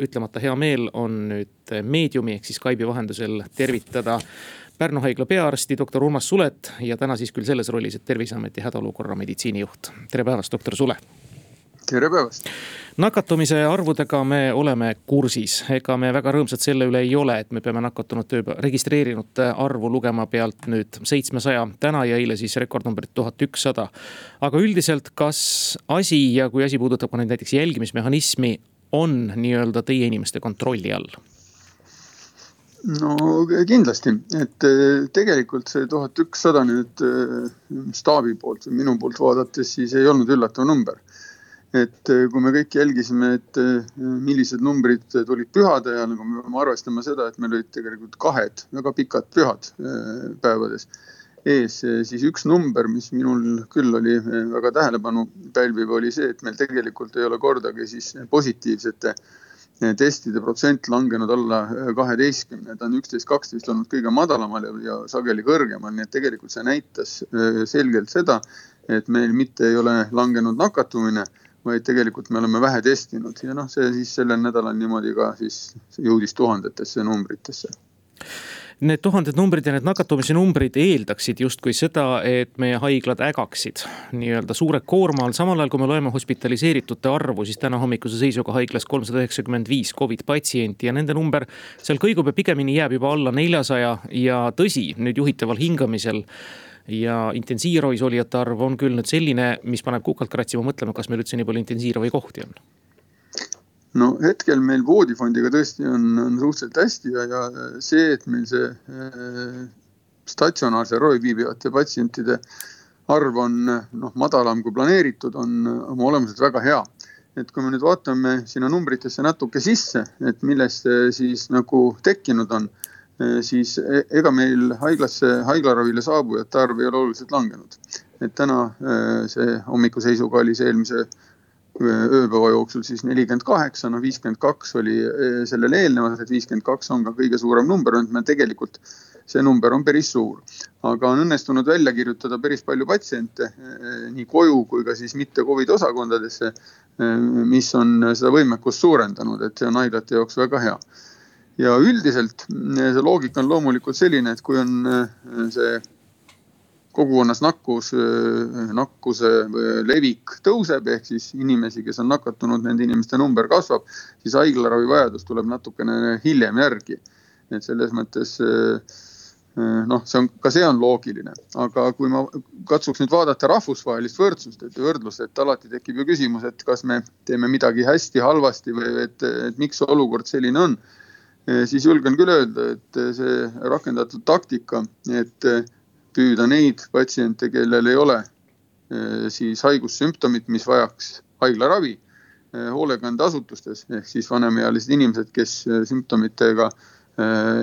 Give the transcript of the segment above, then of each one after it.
ütlemata hea meel on nüüd meediumi ehk siis Skype'i vahendusel tervitada Pärnu haigla peaarsti, doktor Urmas Sulet ja täna siis küll selles rollis, et terviseameti hädaolukorra meditsiinijuht. tere päevast, doktor Sule. tere päevast nakatumise arvudega me oleme kursis, ega me väga rõõmsad selle üle ei ole, et me peame nakatunute, registreerinute arvu lugema pealt nüüd seitsmesaja. täna ja eile siis rekordnumbrit tuhat ükssada. aga üldiselt, kas asi ja kui asi puudutab ka nüüd näiteks jälgimismehhanismi, on nii-öelda teie inimeste kontrolli all? no kindlasti, et eh, tegelikult see tuhat ükssada nüüd eh, staabi poolt või minu poolt vaadates, siis ei olnud üllatav number. Et eh, kui me kõik jälgisime, et millised numbrid tulid pühade ajal, nagu me peame arvestama seda, et meil olid tegelikult kahed väga pikad pühad päevades ees, siis üks number, mis minul küll oli väga tähelepanu pälviv, oli see, et meil tegelikult ei ole kordagi siis positiivsete testide protsent langenud alla kaheteistkümne, ta on üksteist, kaksteist olnud kõige madalamal ja, ja sageli kõrgemal, nii et tegelikult see näitas selgelt seda, et meil mitte ei ole langenud nakatumine vaid tegelikult me oleme vähe testinud. Ja noh, see siis sellel nädalal niimoodi ka siis jõudis tuhandetesse numbritesse need tuhanded numbrid ja need nakatumise numbrid eeldaksid justkui seda, et meie haiglad ägaksid nii-öelda suure koorma all, samal ajal kui me loeme hospitaliseeritute arvu, siis täna hommikuse seisuga haiglas kolmsada üheksakümmend viis Covid patsienti ja nende number seal kõigub ja pigemini jääb juba alla neljasaja ja tõsi, nüüd juhitaval hingamisel ja intensiivravis olijate arv on küll nüüd selline, mis paneb kukalt kratsima, mõtlema, kas meil üldse nii palju intensiivravi kohti on no hetkel meil voodifondiga tõesti on, on suhteliselt hästi ja, ja see, et meil see äh, statsionaarse ravi viibivate patsientide arv on noh, madalam kui planeeritud, on oma olemuselt väga hea. et kui me nüüd vaatame sinna numbritesse natuke sisse, et millest see siis nagu tekkinud on Äh, siis e-, ega meil haiglasse, haiglaravile saabujate arv ei ole oluliselt langenud. et täna äh, see hommiku seisuga oli see eelmise ööpäeva jooksul siis nelikümmend kaheksa, no viiskümmend kaks oli sellele eelnevalt, et viiskümmend kaks on ka kõige suurem number olnud, me tegelikult see number on päris suur. aga on õnnestunud välja kirjutada päris palju patsiente nii koju kui ka siis mitte Covid osakondadesse, mis on seda võimekust suurendanud, et see on haiglate jaoks väga hea ja üldiselt eh, see loogika on loomulikult selline, et kui on eh, see kogukonnas nakkus, eh, nakkuse levik tõuseb, ehk siis inimesi, kes on nakatunud, nende inimeste number kasvab, siis haiglaravi vajadus tuleb natukene hiljem järgi. et selles mõttes noh, see on, ka see on loogiline, aga kui ma katsuks nüüd vaadata rahvusvahelist võrdsust, et võrdlust, et alati tekib ju küsimus, et kas me teeme midagi hästi, halvasti või et, et miks see olukord selline on siis julgen küll öelda, et see rakendatud taktika, et püüda neid patsiente, kellel ei ole siis haigussümptomid, mis vajaks haiglaravi hoolekandeasutustes ehk siis vanemaealised inimesed, kes sümptomitega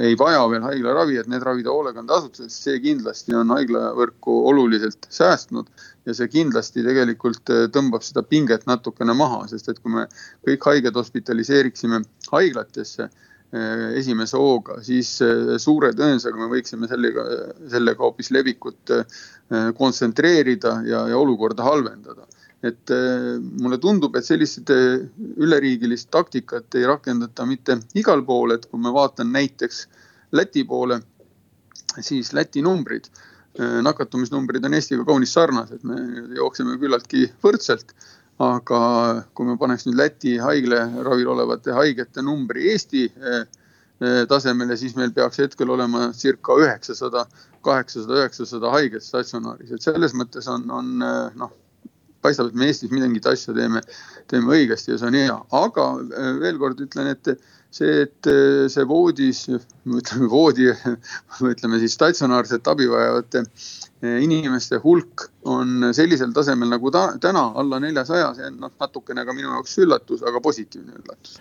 ei vaja veel haiglaravi, et need ravida hoolekandeasutuses, see kindlasti on haiglavõrku oluliselt säästnud. ja see kindlasti tegelikult tõmbab seda pinget natukene maha, sest et kui me kõik haiged hospitaliseeriksime haiglatesse Eh, esimese hooga, siis eh, suure tõenäosusega me võiksime sellega, sellega hoopis levikut eh, kontsentreerida ja, ja olukorda halvendada. et mulle tundub, et sellist üleriigilist taktikat ei rakendata mitte igal pool, et kui ma vaatan näiteks Läti poole, siis Läti numbrid, nakatumisnumbrid on Eestiga kaunis sarnased, me jookseme küllaltki võrdselt aga kui me paneks nüüd Läti haiglaravil olevate haigete numbri Eesti eh, eh, tasemele, siis meil peaks hetkel olema circa üheksasada, kaheksasada, üheksasada haiget statsionaaris, et selles mõttes on, on eh, noh, paistab, et me Eestis midagit asja teeme, teeme õigesti ja see on hea, aga veel kord ütlen, et see, et see voodis, ütleme voodi, ütleme siis statsionaarset abi vajavate inimeste hulk on sellisel tasemel nagu ta, täna alla neljasaja, see on noh, natukene ka minu jaoks üllatus, aga positiivne üllatus.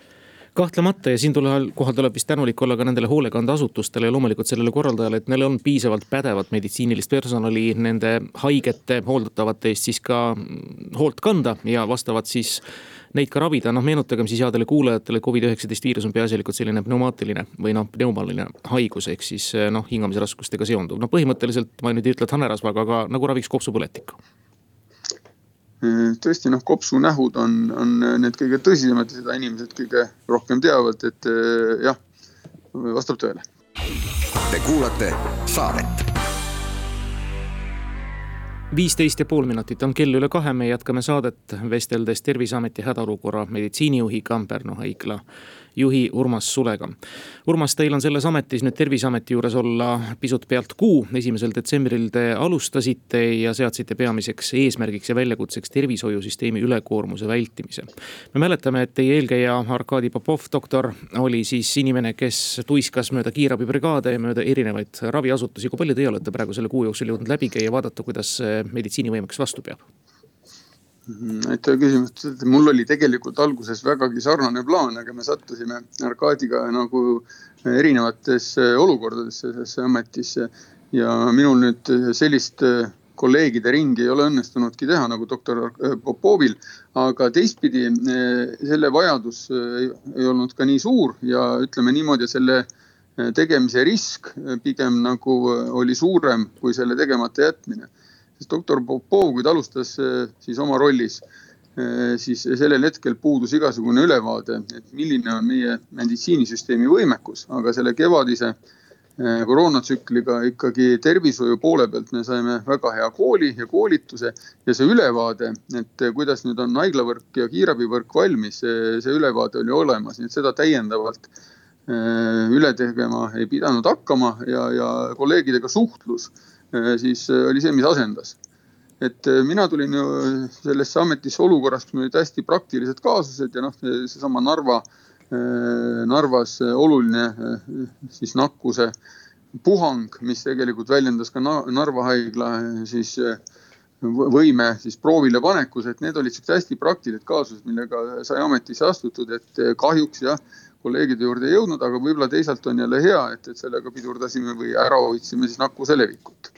Kahtlemata ja siinkohal tuleb vist tänulik olla ka nendele hoolekandeasutustele ja loomulikult sellele korraldajale, et neil on piisavalt pädevat meditsiinilist personali nende haigete, hooldatavate eest siis ka hoolt kanda ja vastavalt siis neid ka ravida, noh meenutagem siis headele kuulajatele, Covid-19 viirus on peaasjalikult selline pneumaatiline või noh, pneumaline haigus, ehk siis noh, hingamisraskustega seonduv, no põhimõtteliselt ma nüüd ei ütle, et hanerasvaga, aga nagu raviks kopsupõletikku tõesti noh, kopsunähud on, on need kõige tõsisemad ja seda inimesed kõige rohkem teavad, et jah, vastab tõele. Te kuulate saadet viisteist ja pool minutit on kell üle kahe, me jätkame saadet vesteldes Terviseameti hädaolukorra meditsiinijuhiga Pärnu haigla juhi Urmas Sulega. Urmas, teil on selles ametis nüüd terviseameti juures olla pisut pealt kuu. esimesel detsembril te alustasite ja seadsite peamiseks eesmärgiks ja väljakutseks tervishoiusüsteemi ülekoormuse vältimise. me mäletame, et teie eelkäija Arkadi Popov, doktor, oli siis inimene, kes tuiskas mööda kiirabibrigaade ja mööda erinevaid raviasutusi. kui palju teie olete praegu selle kuu jooksul jõudnud läbi käia, vaadata, kuidas meditsiinivõimekus vastu peab? Mhm, aitäh küsimast, mul oli tegelikult alguses vägagi sarnane plaan, aga me sattusime Arkadiga nagu erinevatesse olukordadesse sellesse ametisse. ja minul nüüd sellist kolleegide ringi ei ole õnnestunudki teha nagu doktor Popovil. aga teistpidi selle vajadus ei olnud ka nii suur ja ütleme niimoodi, selle tegemise risk pigem nagu oli suurem kui selle tegemata jätmine siis doktor Popov, kui ta alustas eh, siis oma rollis, eh, siis sellel hetkel puudus igasugune ülevaade, et milline on meie meditsiinisüsteemi võimekus, aga selle kevadise eh, koroonatsükliga ikkagi tervishoiu poole pealt me saime väga hea kooli ja koolituse ja see ülevaade, et kuidas nüüd on haiglavõrk ja kiirabivõrk valmis, see ülevaade oli olemas, nii et seda täiendavalt üle tegema ei pidanud hakkama ja, ja kolleegidega suhtlus siis äh, oli see, mis asendas. et äh, mina tulin ju sellesse ametisse olukorras, kus meil olid hästi praktilised kaasused ja noh, seesama Narva, Narvas oluline siis nakkuse puhang, mis tegelikult väljendas ka Narva haigla siis võime siis proovile panekus, et need olid siuksed hästi praktilised kaasused, millega sai ametisse astutud, et kahjuks jah, kolleegide juurde ei jõudnud, aga võib-olla teisalt on jälle hea, et, et sellega pidurdasime või ära hoidsime siis nakkuse levikut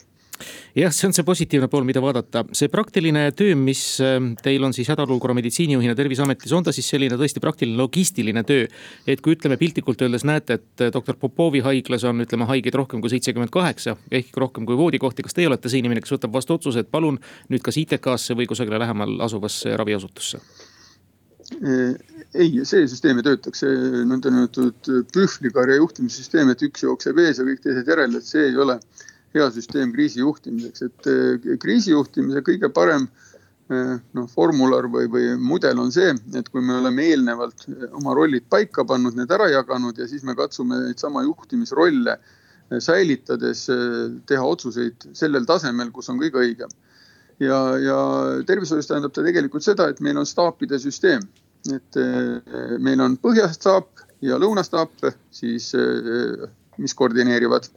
jah, see on see positiivne pool, mida vaadata. see praktiline töö, mis ähm, teil on siis hädaolukorra meditsiinijuhina Terviseametis, on ta siis selline tõesti praktiline logistiline töö? et kui ütleme piltlikult öeldes näete, et äh, doktor Popovi haiglas on, ütleme haigeid rohkem kui seitsekümmend kaheksa ehk rohkem kui voodikohti. kas teie olete see inimene, kes võtab vastu otsuse, et palun nüüd kas ITK-sse või kusagile lähemal asuvasse raviasutusse? Äh, ei, see süsteem ei töötaks, see nõndanimetatud pühvlikarja juhtimissüsteem, et üks jookseb ees ja kõik teised järel, et see ei ole hea süsteem kriisi juhtimiseks, et eh, kriisijuhtimise kõige parem eh, noh, formular või, või mudel on see, et kui me oleme eelnevalt eh, oma rollid paika pannud, need ära jaganud ja siis me katsume neid sama juhtimisrolle säilitades teha otsuseid sellel tasemel, kus on kõige õigem. ja, ja tervishoius tähendab ta tegelikult seda, et meil on staapide süsteem, et meil on põhjastaap ja lõunastaap, siis mis koordineerivad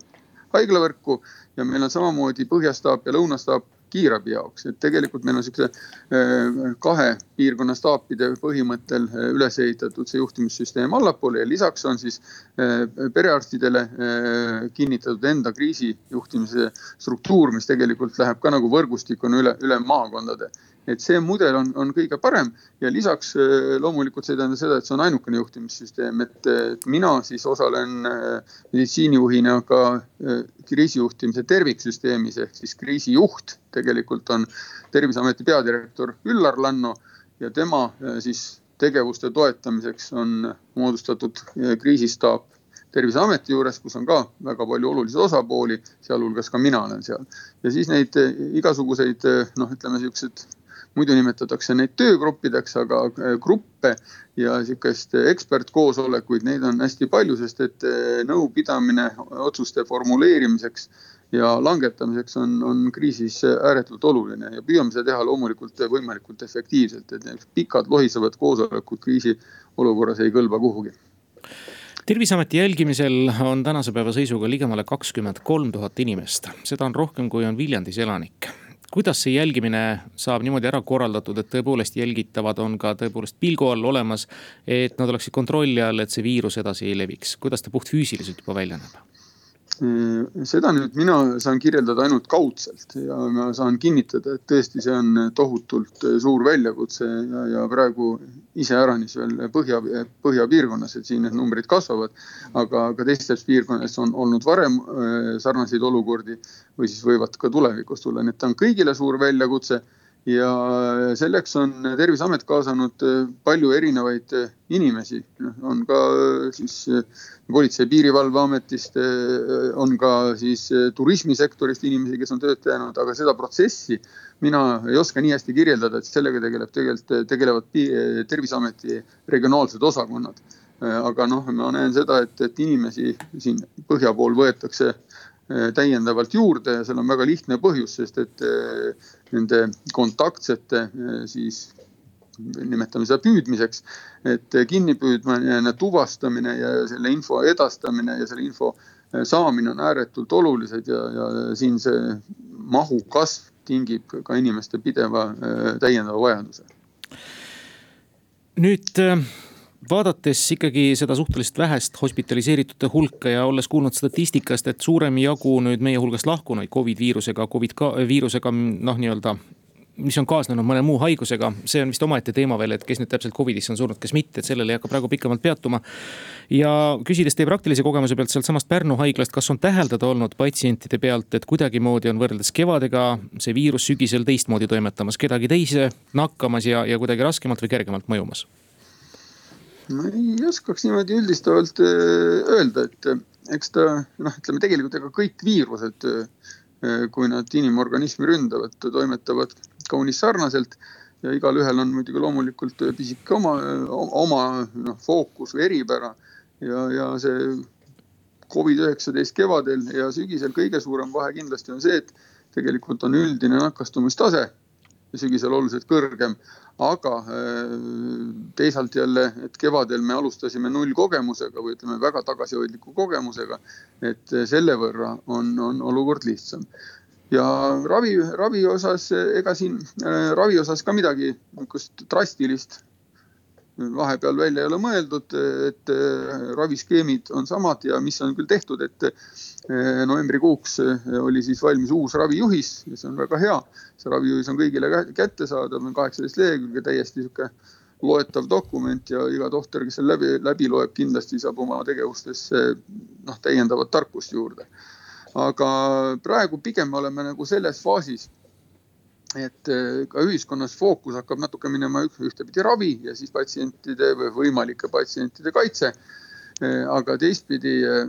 haiglavõrku ja meil on samamoodi põhjastaap ja lõunastaap kiirabi jaoks, et tegelikult meil on siukse äh, kahe piirkonna staapide põhimõttel äh, üles ehitatud see juhtimissüsteem allapoole ja lisaks on siis äh, perearstidele kinnitatud enda kriisijuhtimise struktuur, mis tegelikult läheb ka nagu võrgustikuna üle, üle maakondade et see mudel on, on kõige parem. Ja lisaks äh, loomulikult see ei tähenda seda, et see on ainukene juhtimissüsteem, et mina siis osalen äh, meditsiinijuhina ka äh, kriisijuhtimise terviksüsteemis. Ehk siis kriisijuht tegelikult on Terviseameti peadirektor Üllar Lanno ja tema siis tegevuste toetamiseks on moodustatud kriisistaap terviseameti juures, kus on ka väga palju olulisi osapooli, sealhulgas ka mina olen seal. ja siis neid igasuguseid noh, ütleme siuksed muidu nimetatakse neid töögruppideks, aga äh, gruppe ja sihukest ekspertkoosolekuid, neid on hästi palju, sest et äh, nõupidamine otsuste formuleerimiseks ja langetamiseks on, on kriisis ääretult oluline ja püüame seda teha loomulikult võimalikult efektiivselt, et need pikad lohisevad koosolekud kriisiolukorras ei kõlba kuhugi. Terviseameti jälgimisel on tänase päeva seisuga ligemale kakskümmend kolm tuhat inimest, seda on rohkem, kui on Viljandis elanikke kuidas see jälgimine saab niimoodi ära korraldatud, et tõepoolest jälgitavad on ka tõepoolest pilgu all olemas. et nad oleksid kontrolli all, et see viirus edasi ei leviks, kuidas ta puhtfüüsiliselt juba välja näeb? Äh, seda nüüd mina saan kirjeldada ainult kaudselt ja ma saan kinnitada, et tõesti, see on tohutult äh, suur väljakutse ja, ja praegu iseäranis veel põhja, põhjapiirkonnas, et siin need numbrid kasvavad. aga ka teistes piirkondades on olnud varem äh, sarnaseid olukordi või siis võivad ka tulevikus tulla, nii et ta on kõigile suur väljakutse ja selleks on Terviseamet kaasanud palju erinevaid inimesi, noh, on ka siis Politsei- ja Piirivalveametist, on ka siis turismisektorist inimesi, kes on tööd teinud, aga seda protsessi mina ei oska nii hästi kirjeldada, et sellega tegeleb tegelikult, tegelevad Terviseameti regionaalsed osakonnad. aga noh, ma näen seda, et, et inimesi siin põhja pool võetakse Äh, täiendavalt juurde ja seal on väga lihtne põhjus, sest et äh, nende kontaktsete äh, siis nimetame seda püüdmiseks, et kinnipüüdmine, tuvastamine ja selle info edastamine ja selle info saamine on ääretult olulised ja, ja siin see mahu kasv tingib ka inimeste pideva täiendava vajaduse. nüüd vaadates ikkagi seda suhteliselt vähest hospitaliseeritute hulka ja olles kuulnud statistikast, et suurem jagu nüüd meie hulgast lahkunuid Covid viirusega, Covid ka, viirusega noh, nii-öelda mis on kaasnenud mõne muu haigusega, see on vist omaette teema veel, et kes nüüd täpselt Covidisse on surnud, kes mitte, et sellele ei hakka praegu pikemalt peatuma. ja küsides teie praktilise kogemuse pealt sealtsamast Pärnu haiglast, kas on täheldada olnud patsientide pealt, et kuidagimoodi on võrreldes kevadega see viirus sügisel teistmoodi toimetamas, kedagi teise nakkamas ja, ja kuidagi raskemalt või kergemalt mõjumas? Ma ei oskaks niimoodi üldistavalt äh, öelda, et äh, eks ta noh, ütleme tegelikult ega kõik viirused, äh, kui nad inimorganismi ründavad, toimetavad kaunis sarnaselt ja igalühel on muidugi loomulikult pisike oma, oma noh, fookus või eripära ja, ja see Covid-19 kevadel ja sügisel kõige suurem vahe kindlasti on see, et tegelikult on üldine nakastumistase sügisel oluliselt kõrgem. aga äh, teisalt jälle, et kevadel me alustasime nullkogemusega või ütleme väga tagasihoidliku kogemusega. et selle võrra on, on olukord lihtsam ja ravi, ravi osas, ega siin äh, ravi osas ka midagi niisugust drastilist vahepeal välja ei ole mõeldud, et äh, raviskeemid on samad ja mis on küll tehtud, et äh, novembrikuuks äh, oli siis valmis uus ravijuhis ja see on väga hea. see ravijuhis on kõigile kättesaadav, on kaheksateist lehekülge, täiesti sihuke loetav dokument ja iga tohter, kes selle läbi, läbi loeb, kindlasti saab oma tegevustesse noh, täiendavat tarkust juurde. aga praegu pigem me oleme nagu selles faasis et äh, ka ühiskonnas fookus hakkab natuke minema ühtepidi ravi ja siis patsientide või võimalike patsientide kaitse. Äh, aga teistpidi, äh,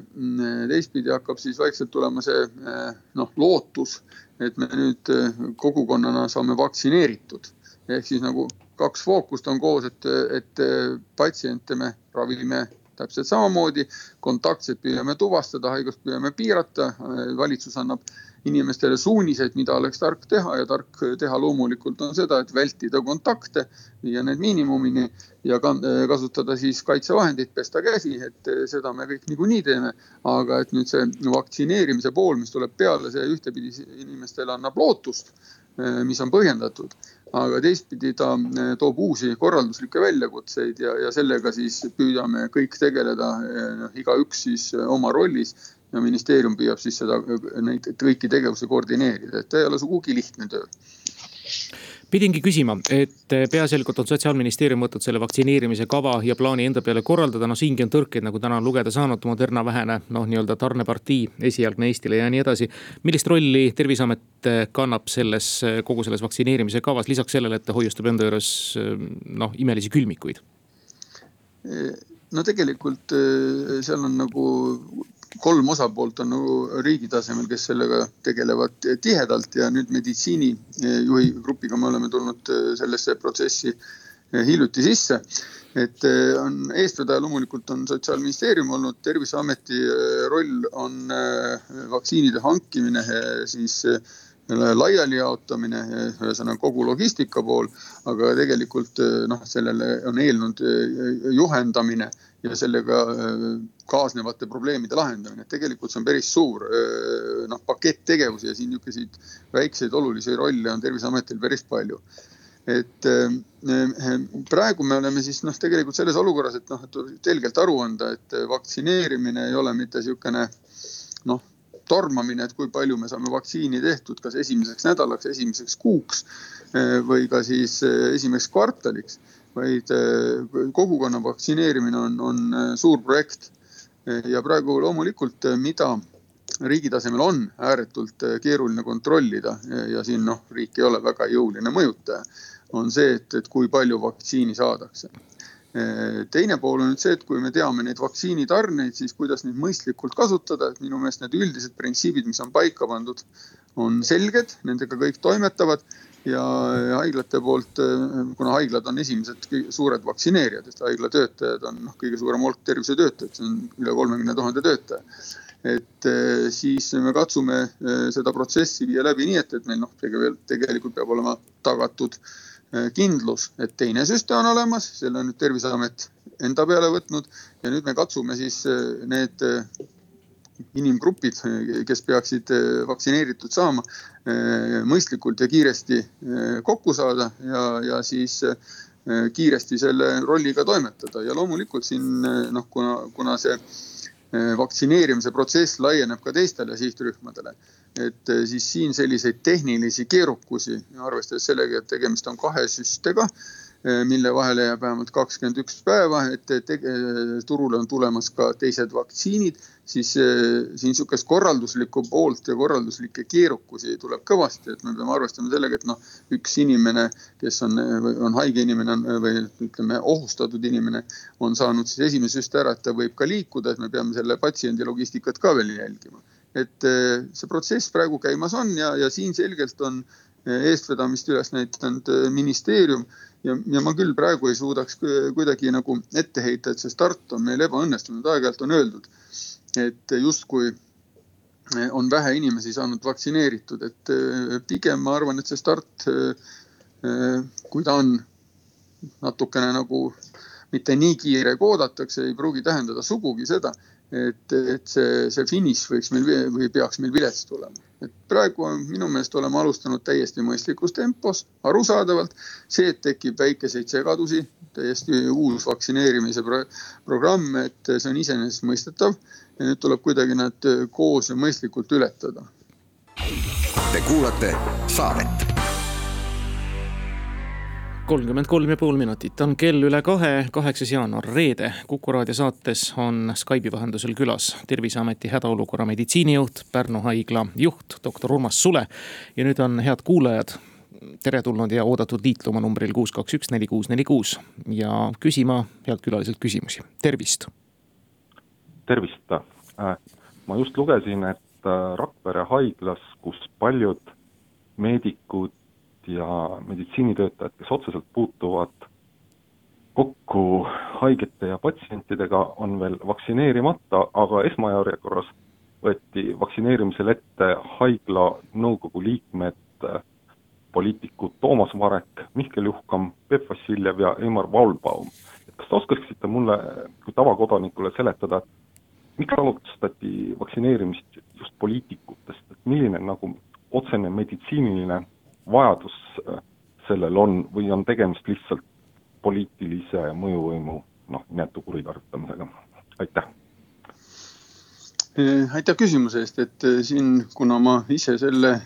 teistpidi hakkab siis vaikselt tulema see noh, lootus, et me nüüd kogukonnana saame vaktsineeritud. ehk siis nagu kaks fookust on koos, et, et patsiente me ravime täpselt samamoodi, kontaktsed püüame tuvastada, haigust püüame piirata, valitsus annab inimestele suuniseid, mida oleks tark teha ja tark teha loomulikult on seda, et vältida kontakte, viia need miinimumini ja kasutada siis kaitsevahendeid, pesta käsi, et seda me kõik niikuinii teeme. aga et nüüd see vaktsineerimise pool, mis tuleb peale, see ühtepidi inimestele annab lootust, mis on põhjendatud aga teistpidi ta toob uusi korralduslikke väljakutseid ja, ja sellega siis püüame kõik tegeleda, noh igaüks siis oma rollis. Ja ministeerium püüab siis seda, neid kõiki tegevusi koordineerida, et ei ole sugugi lihtne töö pidingi küsima, et peaasjalikult on sotsiaalministeerium võtnud selle vaktsineerimise kava ja plaani enda peale korraldada, no siingi on tõrkeid, nagu täna on lugeda saanud, Moderna vähene noh, nii-öelda tarnepartii esialgne Eestile ja nii edasi. millist rolli terviseamet kannab selles, kogu selles vaktsineerimise kavas, lisaks sellele, et ta hoiustab enda juures noh, imelisi külmikuid? no tegelikult seal on nagu kolm osapoolt on nagu riigi tasemel, kes sellega tegelevad tihedalt ja nüüd meditsiinijuhi grupiga me oleme tulnud äh, sellesse protsessi äh, hiljuti sisse. et äh, on eestvedaja loomulikult on sotsiaalministeerium olnud, terviseameti roll on vaktsiinide hankimine siis laiali jaotamine, ühesõnaga kogu logistika pool, aga tegelikult noh, sellele on eelnenud juhendamine ja sellega kaasnevate probleemide lahendamine, et tegelikult see on päris suur noh, pakett tegevusi ja siin niisuguseid väikseid olulisi rolle on Terviseametil päris palju. et praegu me oleme siis noh, tegelikult selles olukorras, et noh, et selgelt aru anda, et vaktsineerimine ei ole mitte niisugune noh tormamine, et kui palju me saame vaktsiini tehtud, kas esimeseks nädalaks, esimeseks kuuks või ka siis esimeseks kvartaliks, vaid eh, kogukonna vaktsineerimine on, on suur projekt. ja praegu loomulikult, mida riigi tasemel on ääretult keeruline kontrollida ja siin noh, riik ei ole väga jõuline mõjutaja, on see, et, et kui palju vaktsiini saadakse teine pool on nüüd see, et kui me teame neid vaktsiinitarneid, siis kuidas neid mõistlikult kasutada, et minu meelest need üldised printsiibid, mis on paika pandud, on selged, nendega kõik toimetavad ja haiglate poolt, kuna haiglad on esimesed suured vaktsineerijad, sest haigla töötajad on noh, kõige suurem hulk tervishoiutöötajaid, see on üle kolmekümne tuhande töötaja. et eh, siis me katsume eh, seda protsessi viia läbi nii, et, et meil noh, tegelikult peab olema tagatud eh, kindlus, et teine süste on olemas, selle on nüüd Terviseamet enda peale võtnud ja nüüd me katsume siis need inimgrupid, kes peaksid eh, vaktsineeritud saama, eh, mõistlikult ja kiiresti eh, kokku saada ja, ja siis kiiresti selle rolliga toimetada. Ja loomulikult siin noh, kuna, kuna see vaktsineerimise protsess laieneb ka teistele sihtrühmadele, et siis siin selliseid tehnilisi keerukusi, arvestades sellega, et tegemist on kahe süstega mille vahele jääb vähemalt kakskümmend üks päeva, et turule on tulemas ka teised vaktsiinid, siis eh, siin sihukest korralduslikku poolt ja korralduslikke keerukusi tuleb kõvasti, et me peame arvestama sellega, et noh, üks inimene, kes on, on haige inimene või ütleme, ohustatud inimene, on saanud siis esimese süsti ära, et ta võib ka liikuda, et me peame selle patsiendi logistikat ka veel jälgima. et eh, see protsess praegu käimas on ja, ja siin selgelt on eestvedamist üles näidanud ministeerium ja, ja ma küll praegu ei suudaks kuidagi nagu ette heita, et see start on meil ebaõnnestunud, aeg-ajalt on öeldud, et justkui on vähe inimesi saanud vaktsineeritud, et eh, pigem ma arvan, et see start, eh, kui ta on natukene nagu mitte nii kiire kui oodatakse, ei pruugi tähendada sugugi seda, et, et see, see finiš võiks meil või peaks meil vilets tulema. et praegu minu meelest oleme alustanud täiesti mõistlikus tempos, arusaadavalt. see, et tekib väikeseid segadusi, täiesti uus vaktsineerimise pro programm, et see on iseenesestmõistetav ja nüüd tuleb kuidagi nad koos ja mõistlikult ületada. Te kuulate saadet kolmkümmend kolm ja pool minutit on kell üle kahe, kaheksas jaanuar, reede. kuku raadio saates on Skype'i vahendusel külas Terviseameti hädaolukorra meditsiinijuht, Pärnu haigla juht, doktor Urmas Sule. ja nüüd on head kuulajad teretulnud ja oodatud liitluma numbril kuus, kaks, üks, neli, kuus, neli, kuus ja küsima head külaliselt küsimusi, tervist. tervist, äh, ma just lugesin, et äh, Rakvere haiglas, kus paljud meedikud ja meditsiinitöötajad, kes otseselt puutuvad kokku haigete ja patsientidega, on veel vaktsineerimata, aga esmajärjekorras võeti vaktsineerimisel ette haigla nõukogu liikmed, poliitikud Toomas Marek, Mihkel Juhkam, Peep Vassiljev ja Eimar Vaulbaum. kas te oskaksite mulle kui tavakodanikule seletada, miks alustati vaktsineerimist just poliitikutest, et milline nagu otsene meditsiiniline vajadus äh, sellel on või on tegemist lihtsalt poliitilise mõjuvõimu noh, inetu kuritarvitamisega, aitäh. Äh, aitäh küsimuse eest, et äh, siin, kuna ma ise selle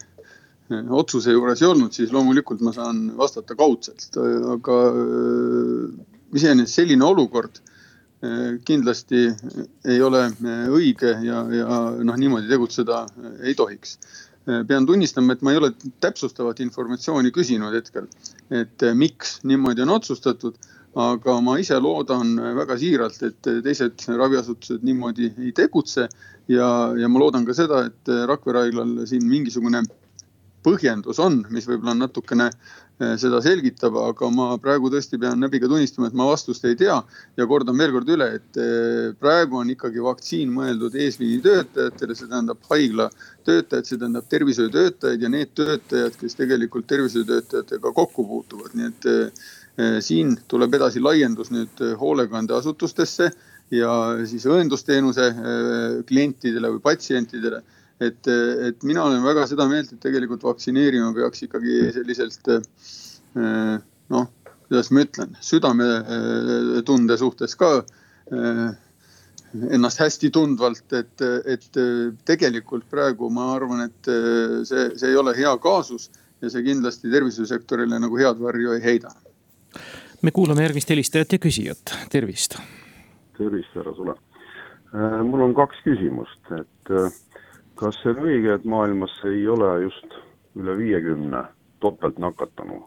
otsuse juures ei olnud, siis loomulikult ma saan vastata kaudselt, aga iseenesest selline olukord kindlasti ei ole õige ja, ja noh, niimoodi tegutseda ei tohiks pean tunnistama, et ma ei ole täpsustavat informatsiooni küsinud hetkel, et äh, miks niimoodi on otsustatud. aga ma ise loodan väga siiralt, et teised raviasutused niimoodi ei tegutse ja, ja ma loodan ka seda, et Rakvere haiglal siin mingisugune põhjendus on, mis võib-olla natukene Eh, seda selgitab, aga ma praegu tõesti pean näbiga tunnistama, et ma vastust ei tea. ja kordan veel kord üle, et eh, praegu on ikkagi vaktsiin mõeldud eesliinitöötajatele, see tähendab haigla töötajad, see tähendab tervishoiutöötajaid ja need töötajad, kes tegelikult tervishoiutöötajatega kokku puutuvad, nii et eh, siin tuleb edasi laiendus nüüd hoolekandeasutustesse ja siis õendusteenuse klientidele või patsientidele et, et mina olen väga seda meelt, et tegelikult vaktsineerima peaks ikkagi selliselt eh, noh, kuidas ma ütlen, südametunde suhtes ka eh, ennast hästi tundvalt, et, et tegelikult praegu ma arvan, et see, see ei ole hea kaasus ja see kindlasti tervishoiusektorile nagu head varju ei heida. me kuulame järgmist helistajat ja küsijat, tervist. tervist, härra Sule. Eh, mul on kaks küsimust, et kas see on õige, et maailmas ei ole just üle viiekümne topeltnakatanu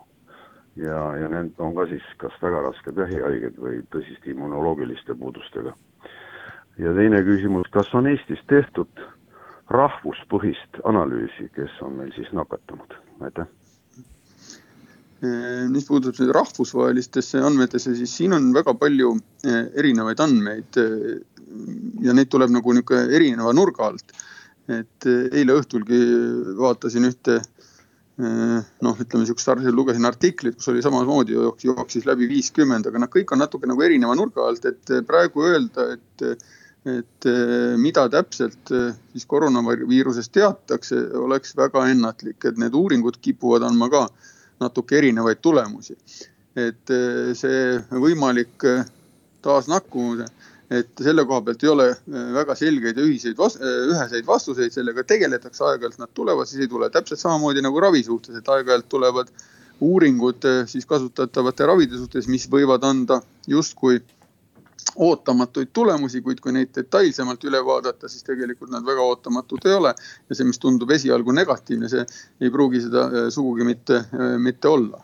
ja, ja need on ka siis kas väga rasked vähihaiged või tõsiste immunoloogiliste puudustega. ja teine küsimus, kas on Eestis tehtud rahvuspõhist analüüsi, kes on meil siis nakatunud, aitäh mis puudutab nüüd rahvusvahelistesse andmetesse, siis siin on väga palju eh, erinevaid andmeid. Eh, ja neid tuleb nagu nihuke erineva nurga alt. Et eh, eile õhtulgi vaatasin ühte noh, ütleme sihukest, lugesin artiklit, kus oli samamoodi jooksis läbi viiskümmend, aga nad kõik on natuke nagu erineva nurga alt, et praegu öelda, et et mida täpselt siis koroonaviirusest teatakse, oleks väga ennatlik, et need uuringud kipuvad andma ka natuke erinevaid tulemusi. et eh, see võimalik eh, taasnakkumine, et selle koha pealt ei ole eh, väga selgeid ja ühiseid, üheseid vastuseid, sellega tegeletakse, aeg-ajalt nad tulevad, siis ei tule. täpselt samamoodi nagu ravi suhtes, et aeg-ajalt tulevad uuringud siis kasutatavate ravide suhtes, mis võivad anda justkui ootamatuid tulemusi, kuid kui neid detailsemalt üle vaadata, siis tegelikult nad väga ootamatud ei ole. ja see, mis tundub esialgu negatiivne, see ei pruugi seda äh, sugugi mitte, äh, mitte olla.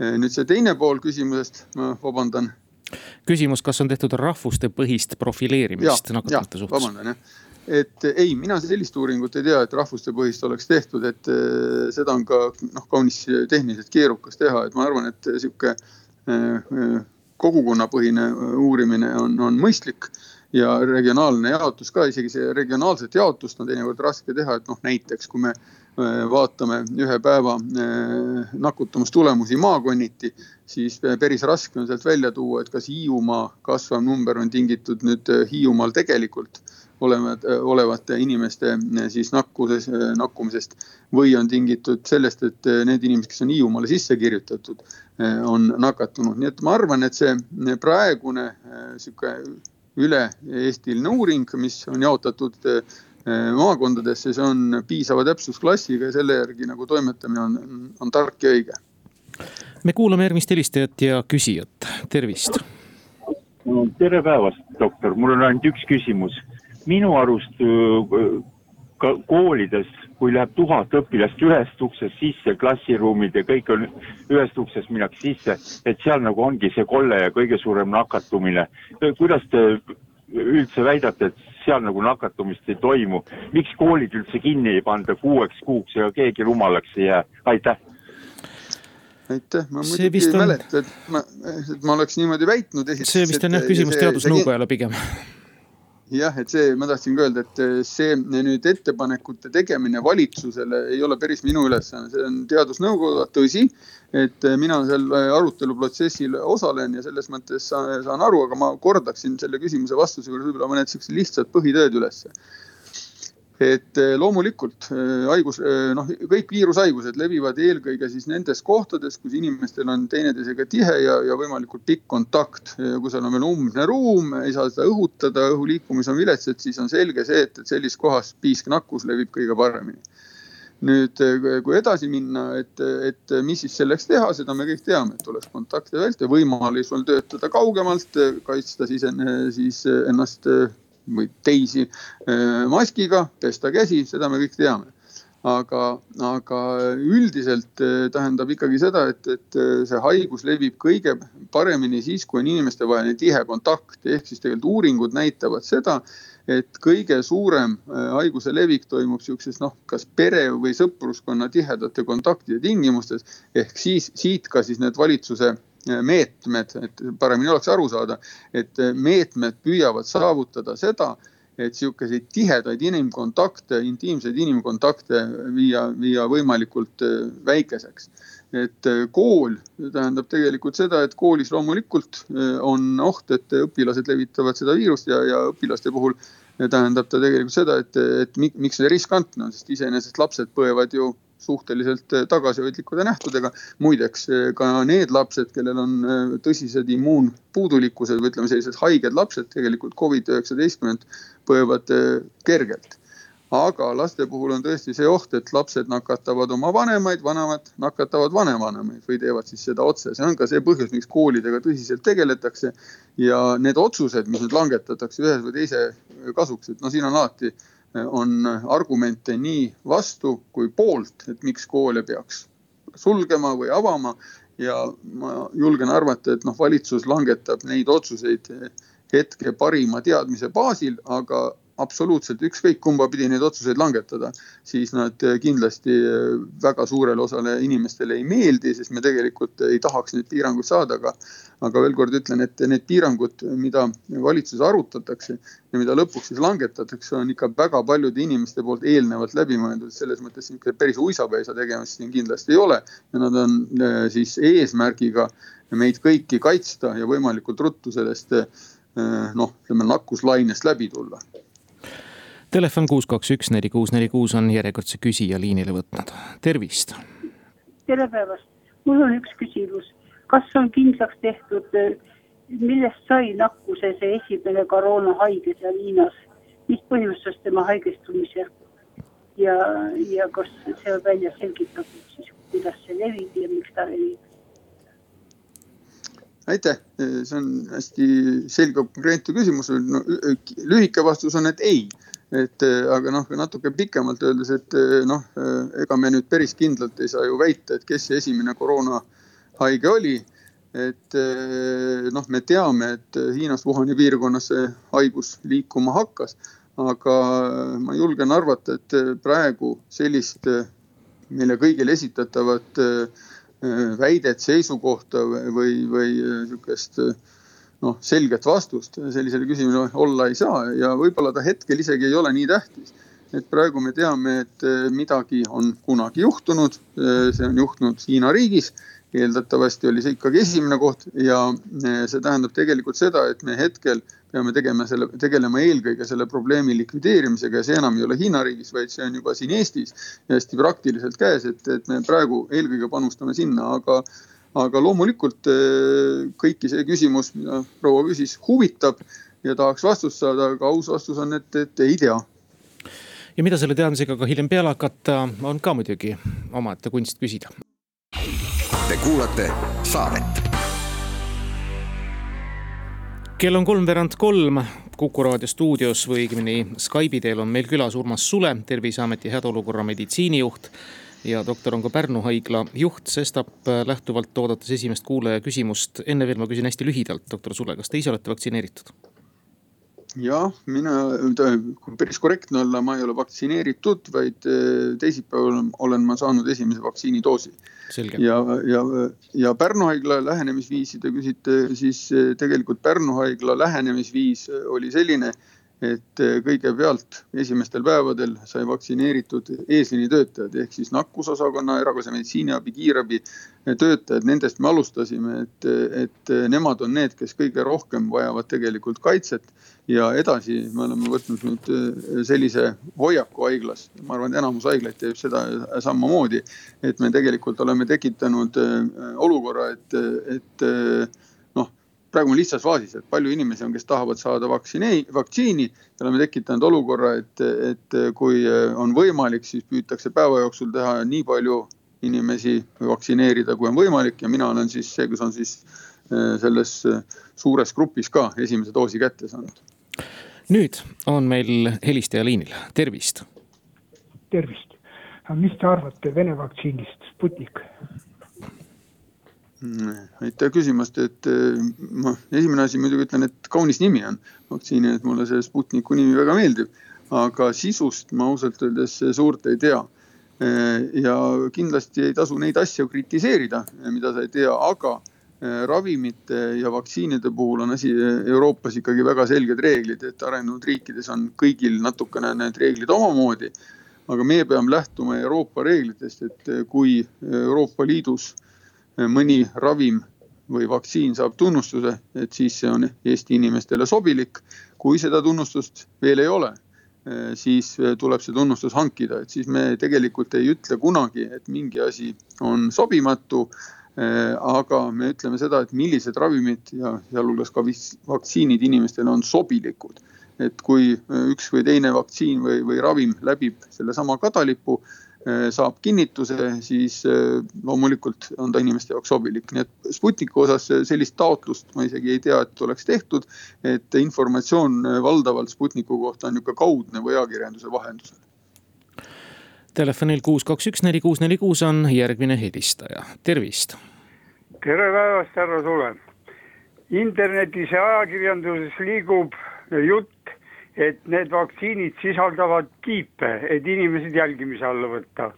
Äh, nüüd see teine pool küsimusest, ma vabandan. Küsimus, kas on tehtud rahvustepõhist profileerimist nakatunute suhtes? vabandan jah et ei, mina sellist uuringut ei tea, et rahvustepõhist oleks tehtud, et seda on ka noh, kaunis tehniliselt keerukas teha, et ma arvan, et sihuke kogukonnapõhine äh, uurimine on, on mõistlik ja regionaalne jaotus ka, isegi see regionaalset jaotust on teinekord raske teha, et noh, näiteks kui me vaatame ühe päeva äh, nakatumistulemusi maakonniti, siis päris raske on sealt välja tuua, et kas Hiiumaa kasvav number on tingitud nüüd Hiiumaal tegelikult olevad, olevate inimeste siis nakkuses, nakkumisest või on tingitud sellest, et need inimesed, kes on Hiiumaale sisse kirjutatud, on nakatunud, nii et ma arvan, et see praegune sihuke üle-eestiline uuring, mis on jaotatud maakondadesse, see on piisava täpsusklassiga ja selle järgi nagu toimetamine on, on tark ja õige. me kuulame järgmist helistajat ja küsijat, tervist. tere päevast, doktor, mul on ainult üks küsimus minu arust ka koolides, kui läheb tuhat õpilast ühest uksest sisse, klassiruumid ja kõik on ühest uksest minnakse sisse, et seal nagu ongi see kolle ja kõige suurem nakatumine. kuidas te üldse väidate, et seal nagu nakatumist ei toimu, miks koolid üldse kinni ei panda kuueks kuuks ja keegi rumalaks ei jää, aitäh! Aitäh, ma muidugi ei on... mäleta, et ma, et ma oleks niimoodi väitnud. see vist on jah küsimus teadusnõukojale pigem jah, et see, ma tahtsin ka öelda, et eh, see nüüd ettepanekute tegemine valitsusele ei ole päris minu ülesanne, see on teadusnõukoda, tõsi. et eh, mina seal eh, aruteluprotsessil osalen ja selles mõttes saan aru, aga ma kordaksin selle küsimuse vastuse juures võib-olla mõned siuksed lihtsad põhitõed ülesse et eh, loomulikult eh, haigus, eh, noh, kõik viirushaigused levivad eelkõige siis nendes kohtades, kus inimestel on teineteisega tihe ja, ja võimalikult pikk kontakt. kui seal on veel umbne ruum, ei saa seda õhutada, õhu liikumis on viletsad, siis on selge see, et, et sellises kohas piisknakkus levib kõige paremini nüüd, kui edasi minna, et, et mis siis selleks teha, seda me kõik teame, et tuleks kontakte vältida, võimalus on töötada kaugemalt, kaitsta siis, siis ennast või teisi äh, maskiga, pesta käsi, seda me kõik teame. aga, aga üldiselt äh, tähendab ikkagi seda, et, et äh, see haigus levib kõige paremini siis, kui on inimestevaheline tihe kontakt, ehk siis tegelikult uuringud näitavad seda, et kõige suurem haiguse levik toimub sihukeses noh, kas pere või sõpruskonna tihedate kontaktide tingimustes ehk siis siit ka siis need valitsuse meetmed, et paremini oleks aru saada, et meetmed püüavad saavutada seda, et sihukeseid tihedaid inimkontakte, intiimseid inimkontakte viia, viia võimalikult äh, väikeseks. et äh, kool tähendab tegelikult seda, et koolis loomulikult äh, on oht, et õpilased levitavad seda viirust ja, ja õpilaste puhul tähendab ta tegelikult seda, et, et miks see riskantne on, sest iseenesest lapsed põevad ju suhteliselt eh, tagasihoidlikude nähtudega. muideks eh, ka need lapsed, kellel on eh, tõsised immuunpuudulikkused või ütleme, sellised haiged lapsed tegelikult Covid-19 põevad kergelt aga laste puhul on tõesti see oht, et lapsed nakatavad oma vanemaid, vanemad nakatavad vanevanemaid või teevad siis seda otse, see on ka see põhjus, miks koolidega tõsiselt tegeletakse. ja need otsused, mis nüüd langetatakse ühes või teise kasuks, et no siin on alati on argumente nii vastu kui poolt, et miks koole peaks sulgema või avama. Ja ma julgen arvata, et noh, valitsus langetab neid otsuseid hetke parima teadmise baasil, aga absoluutselt ükskõik kumba pidi neid otsuseid langetada, siis nad kindlasti väga suurele osale inimestele ei meeldi, sest me tegelikult ei tahaks neid piiranguid saada, aga. aga veel kord ütlen, et need piirangud, mida valitsuses arutatakse ja mida lõpuks siis langetatakse, on ikka väga paljude inimeste poolt eelnevalt läbi mõeldud, selles mõttes päris uisapäisa tegemist siin kindlasti ei ole. ja nad on eh, siis eesmärgiga meid kõiki kaitsta ja võimalikult ruttu sellest eh, noh, ütleme nakkuslainest läbi tulla Telefon kuus, kaks, üks, neli, kuus, neli, kuus on järjekordse küsija liinile võtnud, tervist. tere päevast, mul on üks küsimus, kas on kindlaks tehtud, millest sai nakkuse see esimene koroonahaige seal Hiinas, mis põhjustas tema haigestumise? ja, ja kas see on välja selgitatud siis, kuidas see levib ja miks ta levib? aitäh, see on hästi selge konkreetne küsimus no,. lühike vastus on, et ei et eh, aga noh, natuke pikemalt öeldes, et eh, noh, eh, ega me nüüd päris kindlalt ei saa ju väita, et kes see esimene koroonahaige oli. et noh, me teame, et Hiinast Wuhani piirkonnas see haigus liikuma hakkas, aga ma julgen arvata, et praegu sellist meile kõigile esitatavat väidet, seisukohta või, või sihukest noh, selget vastust sellisele küsimusele olla ei saa ja võib-olla ta hetkel isegi ei ole nii tähtis. et praegu me teame, et eh, midagi on kunagi juhtunud, eh, see on juhtunud Hiina riigis eeldatavasti oli see ikkagi esimene koht ja eh, see tähendab tegelikult seda, et me hetkel peame tegema selle, tegelema eelkõige selle probleemi likvideerimisega ja see enam ei ole Hiina riigis, vaid see on juba siin Eestis hästi praktiliselt käes, et, et me praegu eelkõige panustame sinna, aga aga loomulikult eh, kõiki see küsimus, mida proua küsis, huvitab ja tahaks vastust saada, aga aus vastus on, et, et ei tea. ja mida selle teadmisega ka hiljem peale hakata, on ka muidugi omaette kunst küsida. Te kuulate saadet kell on kolmveerand kolm Kuku raadio stuudios või õigemini Skype'i teel on meil külas Urmas Sule, Terviseameti hädaolukorra meditsiinijuht ja doktor on ka Pärnu haigla juht, sestap äh, lähtuvalt oodates esimest kuulaja küsimust. enne veel ma küsin hästi lühidalt, doktor Sule, kas te ise olete vaktsineeritud? jah, mina, kui päris korrektne olla, ma ei ole vaktsineeritud, vaid äh, teisipäeval olen ma saanud esimese vaktsiinidoosi. ja, ja, ja Pärnu haigla lähenemisviisi te küsite, siis äh, tegelikult Pärnu haigla lähenemisviis oli selline et eh, kõigepealt esimestel päevadel sai vaktsineeritud eesliinitöötajad ehk siis nakkusosakonna, erakorralise meditsiiniabi, kiirabi töötajad, nendest me alustasime, et, et nemad on need, kes kõige rohkem vajavad tegelikult kaitset. ja edasi me oleme võtnud nüüd eh, sellise hoiaku haiglas, ma arvan, et enamus haiglaid teeb seda samamoodi. et me tegelikult oleme tekitanud eh, olukorra, et, et praegu on lihtsas faasis, et palju inimesi on, kes tahavad saada vaktsiini, vaktsiini. ja oleme tekitanud olukorra, et, et kui on võimalik, siis püütakse päeva jooksul teha nii palju inimesi vaktsineerida, kui on võimalik ja mina olen siis see, kes on siis eh, selles suures grupis ka esimese doosi kätte saanud. nüüd on meil helistaja liinil, tervist. tervist, mis te arvate Vene vaktsiinist Sputnik? Aitäh küsimast, et eh, ma esimene asi muidugi ütlen, et kaunis nimi on vaktsiini, et mulle see Sputniku nimi väga meeldib. aga sisust ma ausalt öeldes suurt ei tea. Eh, ja kindlasti ei tasu neid asju kritiseerida, mida sa ei tea, aga eh, ravimite ja vaktsiinide puhul on asi Euroopas ikkagi väga selged reeglid, et arenenud riikides on kõigil natukene need reeglid omamoodi. aga meie peame lähtuma Euroopa reeglitest, et kui Euroopa Liidus mõni ravim või vaktsiin saab tunnustuse, et siis see on Eesti inimestele sobilik. kui seda tunnustust veel ei ole, siis tuleb see tunnustus hankida, et siis me tegelikult ei ütle kunagi, et mingi asi on sobimatu. aga me ütleme seda, et millised ravimid ja sealhulgas ka vaktsiinid inimestele on sobilikud. et kui üks või teine vaktsiin või, või ravim läbib sellesama kadalipu saab kinnituse, siis loomulikult on ta inimeste jaoks sobilik, nii et Sputniku osas sellist taotlust ma isegi ei tea, et oleks tehtud. et informatsioon valdavalt Sputniku kohta on niisugune kaudne või ajakirjanduse vahendusel Telefonil kuus, kaks, üks, neli, kuus, neli, kuus on järgmine helistaja, tervist. tere päevast, härra Sule. internetis ja ajakirjanduses liigub jutt, et need vaktsiinid sisaldavad kiipe, et inimesed jälgimise alla võtta.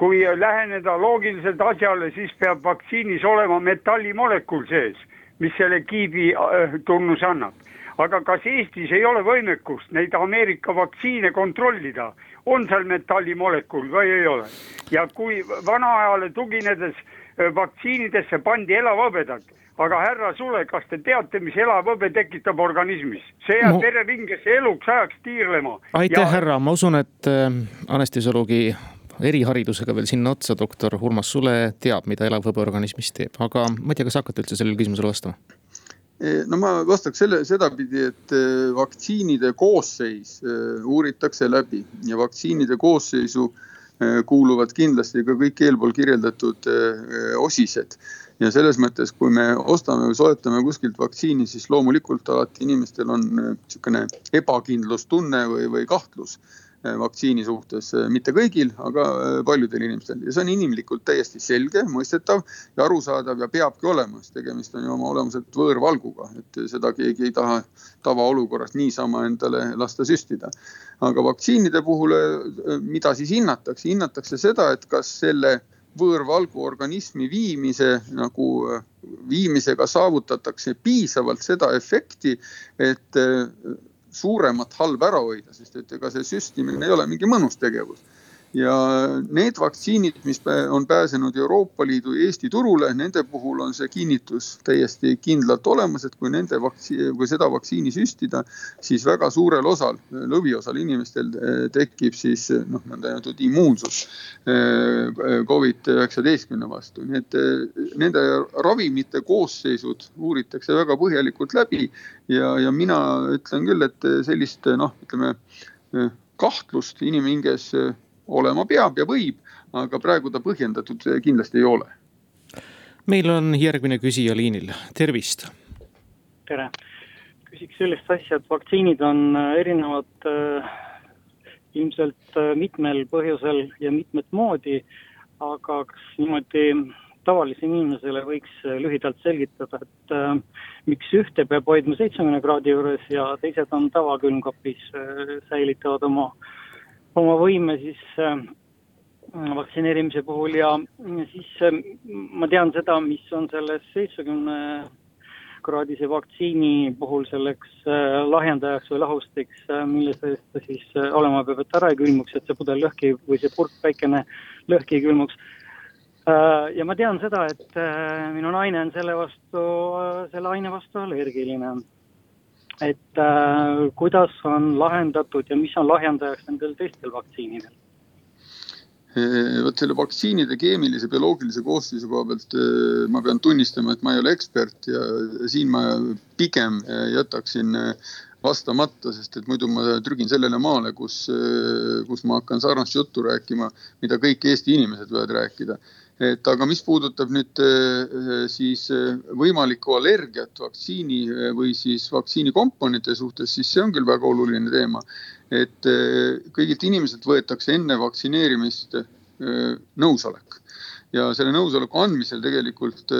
kui läheneda loogiliselt asjale, siis peab vaktsiinis olema metallimolekul sees, mis selle kiibi äh, tunnuse annab aga kas Eestis ei ole võimekust neid Ameerika vaktsiine kontrollida, on seal metallimolekul või ei ole? ja kui vanaajale tuginedes äh, vaktsiinidesse pandi elavhõbedad, aga härra Sule, kas te teate, mis elavhõbe tekitab organismis? see jääb no. vereringesse eluks ajaks tiirlema. aitäh ja..., härra, ma usun, et äh, anestesioloogi eriharidusega veel sinna otsa, doktor Urmas Sule teab, mida elavhõbe organismis teeb, aga ma ei tea, kas hakkate üldse sellele küsimusele vastama? No ma vastaks selle, sedapidi, et eh, vaktsiinide koosseis eh, uuritakse läbi ja vaktsiinide koosseisu kuuluvad kindlasti ka kõik eelpool kirjeldatud osised. Ja selles mõttes, kui me ostame või soetame kuskilt vaktsiini, siis loomulikult alati inimestel on niisugune ebakindlustunne või, või kahtlus Äh, vaktsiini suhtes, äh, mitte kõigil, aga äh, paljudel inimestel. Ja see on inimlikult täiesti selge, mõistetav ja arusaadav ja peabki olema, sest tegemist on ju oma olemuselt võõrvalguga, et seda keegi ei taha tavaolukorras niisama endale lasta süstida. aga vaktsiinide puhul, mida siis hinnatakse, hinnatakse seda, et kas selle võõrvalgu organismi viimise nagu viimisega saavutatakse piisavalt seda efekti, et suuremat halba ära hoida, sest et ega see süstimine ei ole mingi mõnus tegevus ja need vaktsiinid, mis on pääsenud Euroopa Liidu Eesti turule, nende puhul on see kinnitus täiesti kindlalt olemas, et kui nende vaktsiini, kui seda vaktsiini süstida, siis väga suurel osal, lõviosal inimestel eh, tekib siis noh, nõndanimetatud immuunsus eh, Covid-19 vastu, nii et eh, nende ravimite koosseisud uuritakse väga põhjalikult läbi ja, ja mina ütlen küll, et sellist noh, ütleme kahtlust inimhinges olema peab ja võib, aga praegu ta põhjendatud kindlasti ei ole. meil on järgmine küsija liinil, tervist. tere, küsiks sellist asja, et vaktsiinid on äh, erinevad äh, ilmselt mitmel põhjusel ja mitmet moodi, aga kas niimoodi tavalisele inimesele võiks lühidalt selgitada, et äh, miks ühte peab hoidma seitsmekümne kraadi juures ja teised on tavakülmkapis äh,, säilitavad oma äh, oma võime siis äh, vaktsineerimise puhul ja siis äh, ma tean seda, mis on selles seitsmekümne kraadise vaktsiini puhul selleks äh, lahjendajaks või lahustiks, mille sees ta siis olema peab, et ära ei külmuks, et see pudel lõhki või see purk väikene lõhki ei külmuks. ja ma tean seda, et minu naine on selle vastu, selle aine vastu allergiline et äh, kuidas on lahendatud ja mis on lahjendajaks nendel teistel vaktsiinidel? vot selle vaktsiinide keemilise, bioloogilise koosseisu koha pealt äh, ma pean tunnistama, et ma ei ole ekspert ja siin ma pigem äh, jätaksin äh, vastamata, sest et muidu ma trügin sellele maale, kus, kus ma hakkan sarnast juttu rääkima, mida kõik Eesti inimesed võivad rääkida et aga mis puudutab nüüd äh, siis äh, võimalikku allergiat vaktsiini äh, või siis vaktsiini komponentide suhtes, siis see on küll väga oluline teema. et kõigilt inimeselt võetakse enne vaktsineerimist nõusolek ja selle nõusoleku andmisel tegelikult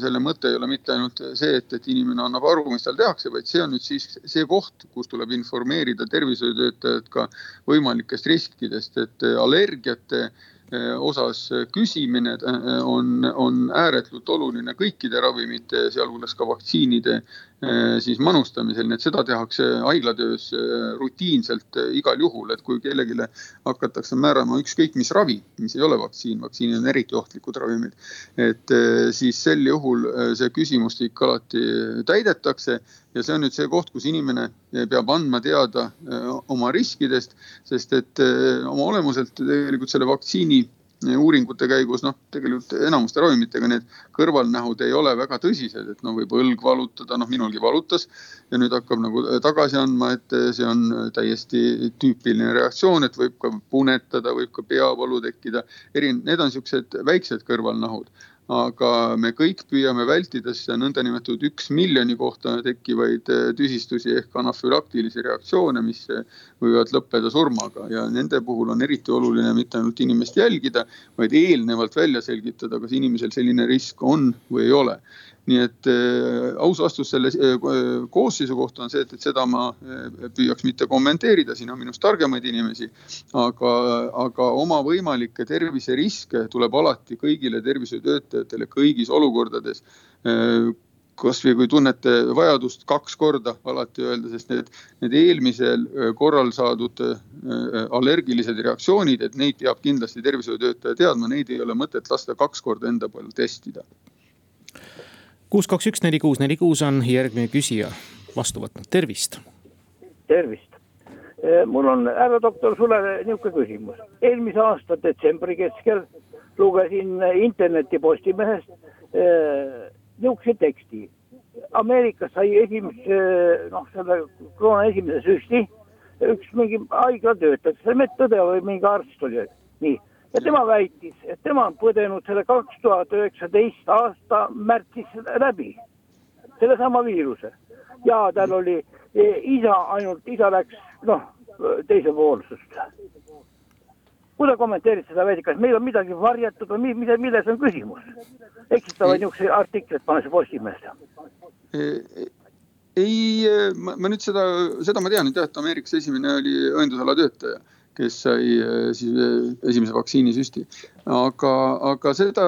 selle mõte ei ole mitte ainult see, et, et inimene annab aru, mis tal tehakse, vaid see on nüüd siis see koht, kus tuleb informeerida tervishoiutöötajat ka võimalikest riskidest, et allergiate Eh, osas küsimine eh, on, ääretult oluline kõikide ravimite, sealhulgas ka vaktsiinide eh, siis manustamisel, nii et seda tehakse haiglatöös rutiinselt igal juhul, et kui kellelegi hakatakse määrama ükskõik mis ravi, mis ei ole vaktsiin, vaktsiinid on eriti ohtlikud ravimid, et siis sel juhul see küsimustik alati täidetakse ja see on nüüd see koht, kus inimene peab andma teada oma riskidest, sest et oma olemuselt tegelikult selle vaktsiini uuringute käigus noh, tegelikult enamuste ravimitega need kõrvalnähud ei ole väga tõsised, et no võib õlg valutada, noh minulgi valutas. ja nüüd hakkab nagu tagasi andma, et see on täiesti tüüpiline reaktsioon, et võib ka punetada, võib ka peavalu tekkida. eri, need on siuksed väiksed kõrvalnahud aga me kõik püüame vältida seda nõndanimetatud üks miljoni kohta tekkivaid eh, tüsistusi ehk anafülaktilisi reaktsioone, mis eh, võivad lõppeda surmaga. Ja nende puhul on eriti oluline mitte ainult inimest jälgida, vaid eelnevalt välja selgitada, kas inimesel selline risk on või ei ole nii et äh, aus vastus selle äh, koosseisu kohta on see, et, et seda ma äh, püüaks mitte kommenteerida, siin on minust targemaid inimesi. aga, aga oma võimalikke terviseriske tuleb alati kõigile tervishoiutöötajatele kõigis olukordades äh, kasvõi kui tunnete vajadust kaks korda alati öelda, sest need, need eelmisel äh, korral saadud äh, allergilised reaktsioonid, et neid peab kindlasti tervishoiutöötaja teadma, neid ei ole mõtet lasta kaks korda enda peal testida kuus, kaks, üks, neli, kuus, neli, kuus on järgmine küsija vastu võtnud, tervist. tervist. Eh, mul on, härra doktor, sulle niisugune küsimus. eelmise aasta detsembri keskel lugesin interneti Postimehest eh, niisuguse teksti. Ameerikas sai esimese, noh, selle koroona esimese süsti üks mingi haiglatöötaja, see medõde või mingi arst oli, nii ja tema väitis, et tema on põdenud selle kaks tuhat üheksateist aasta märtsis läbi, sellesama viiruse. ja tal oli e, isa ainult, isa läks noh, teisepoolsust. kui sa kommenteerid seda väidet, kas meil on midagi varjatud või mida, milles on küsimus? eksitavaid niisuguseid artikleid pannakse Postimehesse ei, ma, ma nüüd seda, seda ma tean, et jah, et Ameerikas esimene oli õendusala töötaja kes sai äh, siis äh, esimese vaktsiinisüsti. aga, aga seda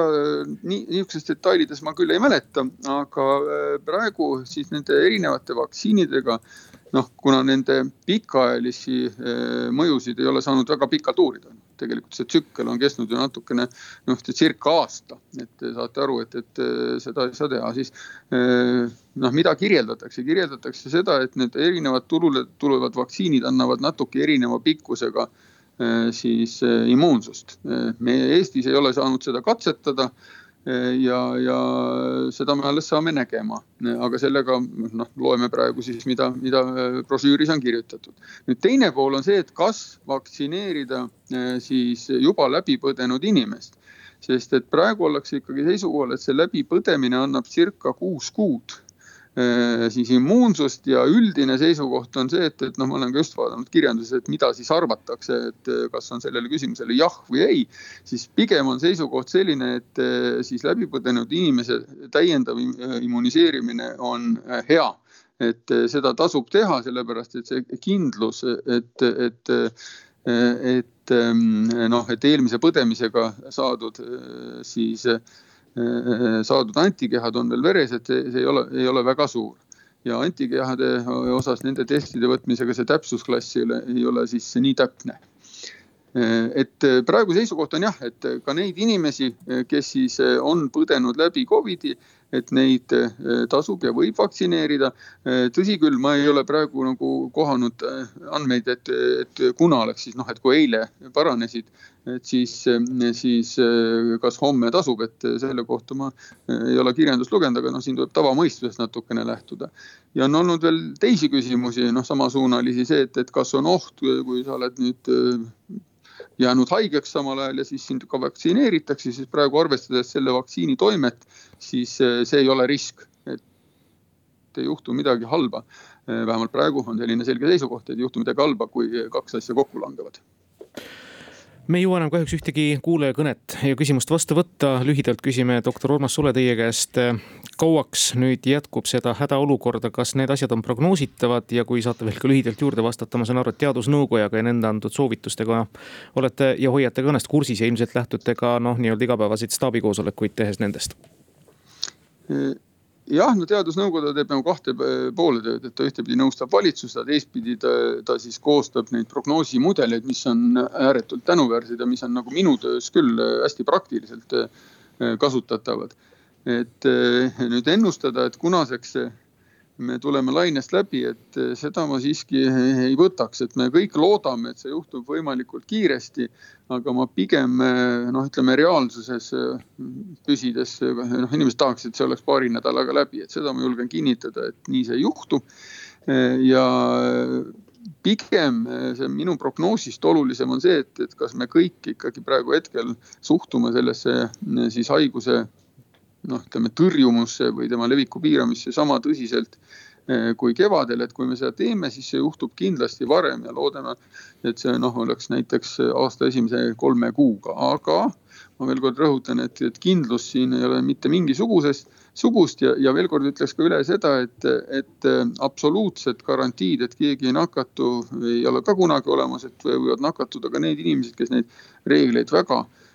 nii, niisugustes detailides ma küll ei mäleta, aga äh, praegu siis nende erinevate vaktsiinidega noh, kuna nende pikaajalisi mõjusid ei ole saanud väga pikalt uurida tegelikult see tsükkel on kestnud ju natukene noh, circa aasta, et saate aru, et, et seda ei saa teha, siis eh, noh, mida kirjeldatakse, kirjeldatakse seda, et need erinevad turule tulevad vaktsiinid annavad natuke erineva pikkusega eh, siis eh, immuunsust. me Eestis ei ole saanud seda katsetada ja, ja seda me alles saame nägema, aga sellega noh, loeme praegu siis, mida, mida brošüüris on kirjutatud. nüüd teine pool on see, et kas vaktsineerida siis juba läbi põdenud inimest, sest et praegu ollakse ikkagi seisukohal, et see läbipõdemine annab circa kuus kuud. Äh, siis immuunsust ja üldine seisukoht on see, et, et noh, ma olen ka just vaadanud kirjanduses, et mida siis arvatakse, et äh, kas on sellele küsimusele jah või ei. siis pigem on seisukoht selline, et äh, siis läbipõdenud inimese täiendav immuniseerimine on hea et seda tasub teha, sellepärast et see kindlus, et, et, et ähm, noh, et eelmise põdemisega saadud siis Äh, saadud antikehad on veel veres, et see, see ei ole, ei ole väga suur. ja antikehade osas nende testide võtmisega see täpsusklass ei ole, ei ole siis nii täpne. Äh, et praegu seisukoht on jah, et ka neid inimesi, kes siis on põdenud läbi Covidi et neid eh, tasub ja võib vaktsineerida. Eh, tõsi küll, ma ei ole praegu nagu kohanud eh, andmeid, et, et kuna oleks siis noh, et kui eile paranesid, et siis, siis kas homme tasub, et selle kohta ma ei ole kirjandust lugenud, aga noh, siin tuleb tavamõistusest natukene lähtuda. ja on olnud veel teisi küsimusi, noh, samasuunalisi see, et, et kas on oht, kui sa oled nüüd jäänud haigeks samal ajal ja siis sind ka vaktsineeritakse, siis praegu arvestades selle vaktsiini toimet, siis eh, see ei ole risk, et ei juhtu midagi halba. Eh, vähemalt praegu on selline selge seisukoht, et ei juhtu midagi halba, kui kaks asja kokku langevad me ei jõua enam kahjuks ühtegi kuulajakõnet ja küsimust vastu võtta. lühidalt küsime doktor Urmas Sule teie käest. kauaks nüüd jätkub seda hädaolukorda, kas need asjad on prognoositavad ja kui saate veel ka lühidalt juurde vastata, ma saan aru, et teadusnõukojaga ja nende antud soovitustega olete ja hoiate ka ennast kursis ja ilmselt lähtute ka noh, nii-öelda igapäevaseid staabikoosolekuid tehes nendest jah, no teadusnõukoda teeb nagu kahte poole tööd, et ta ühtepidi nõustab valitsust, aga teistpidi ta, ta siis koostab neid prognoosimudeleid, mis on ääretult tänuväärsed ja mis on nagu minu töös küll hästi praktiliselt eh, kasutatavad. et nüüd ennustada, et kunaseks me tuleme lainest läbi, et seda ma siiski ei võtaks, et me kõik loodame, et see juhtub võimalikult kiiresti. aga ma pigem noh, ütleme reaalsuses püsides, noh inimesed tahaks, et see oleks paari nädalaga läbi, et seda ma julgen kinnitada, et nii see ei juhtu. ja pigem see minu prognoosist olulisem on see, et, et kas me kõik ikkagi praegu hetkel suhtume sellesse siis haiguse noh, ütleme tõrjumusse või tema leviku piiramisse sama tõsiselt eh, kui kevadel, et kui me seda teeme, siis see juhtub kindlasti varem ja loodame, et see noh, oleks näiteks aasta esimese kolme kuuga, aga ma veel kord rõhutan, et, et kindlust siin ei ole mitte mingisugusest, sugust. Ja, ja veel kord ütleks ka üle seda, et, et absoluutset garantiid, et keegi ei nakatu, ei ole ka kunagi olemas, et võivad nakatuda ka need inimesed, kes neid reegleid väga Äh,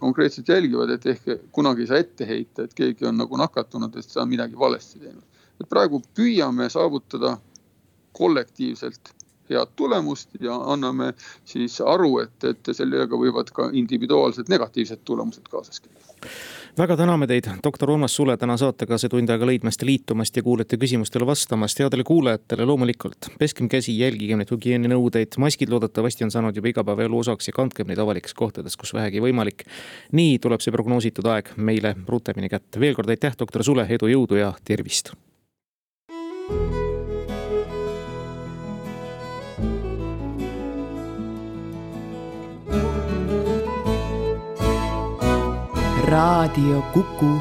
konkreetselt jälgivad, et ehk kunagi ei saa ette heita, et keegi on nagu nakatunud, et on midagi valesti teinud. et praegu püüame saavutada kollektiivselt head tulemust ja anname siis aru, et, et sellega võivad ka individuaalsed negatiivsed tulemused kaasas käia väga täname teid, doktor Urmas Sule, täna saatega see tund aega leidmast ja liitumast ja kuulajate küsimustele vastamast. headele kuulajatele loomulikult peskem käsi, jälgigem neid hügieeninõudeid, maskid loodetavasti on saanud juba igapäevaelu osaks ja kandkem neid avalikes kohtades, kus vähegi võimalik. nii tuleb see prognoositud aeg meile rutemini kätte. veel kord aitäh, doktor Sule, edu, jõudu ja tervist. Raadio Kuku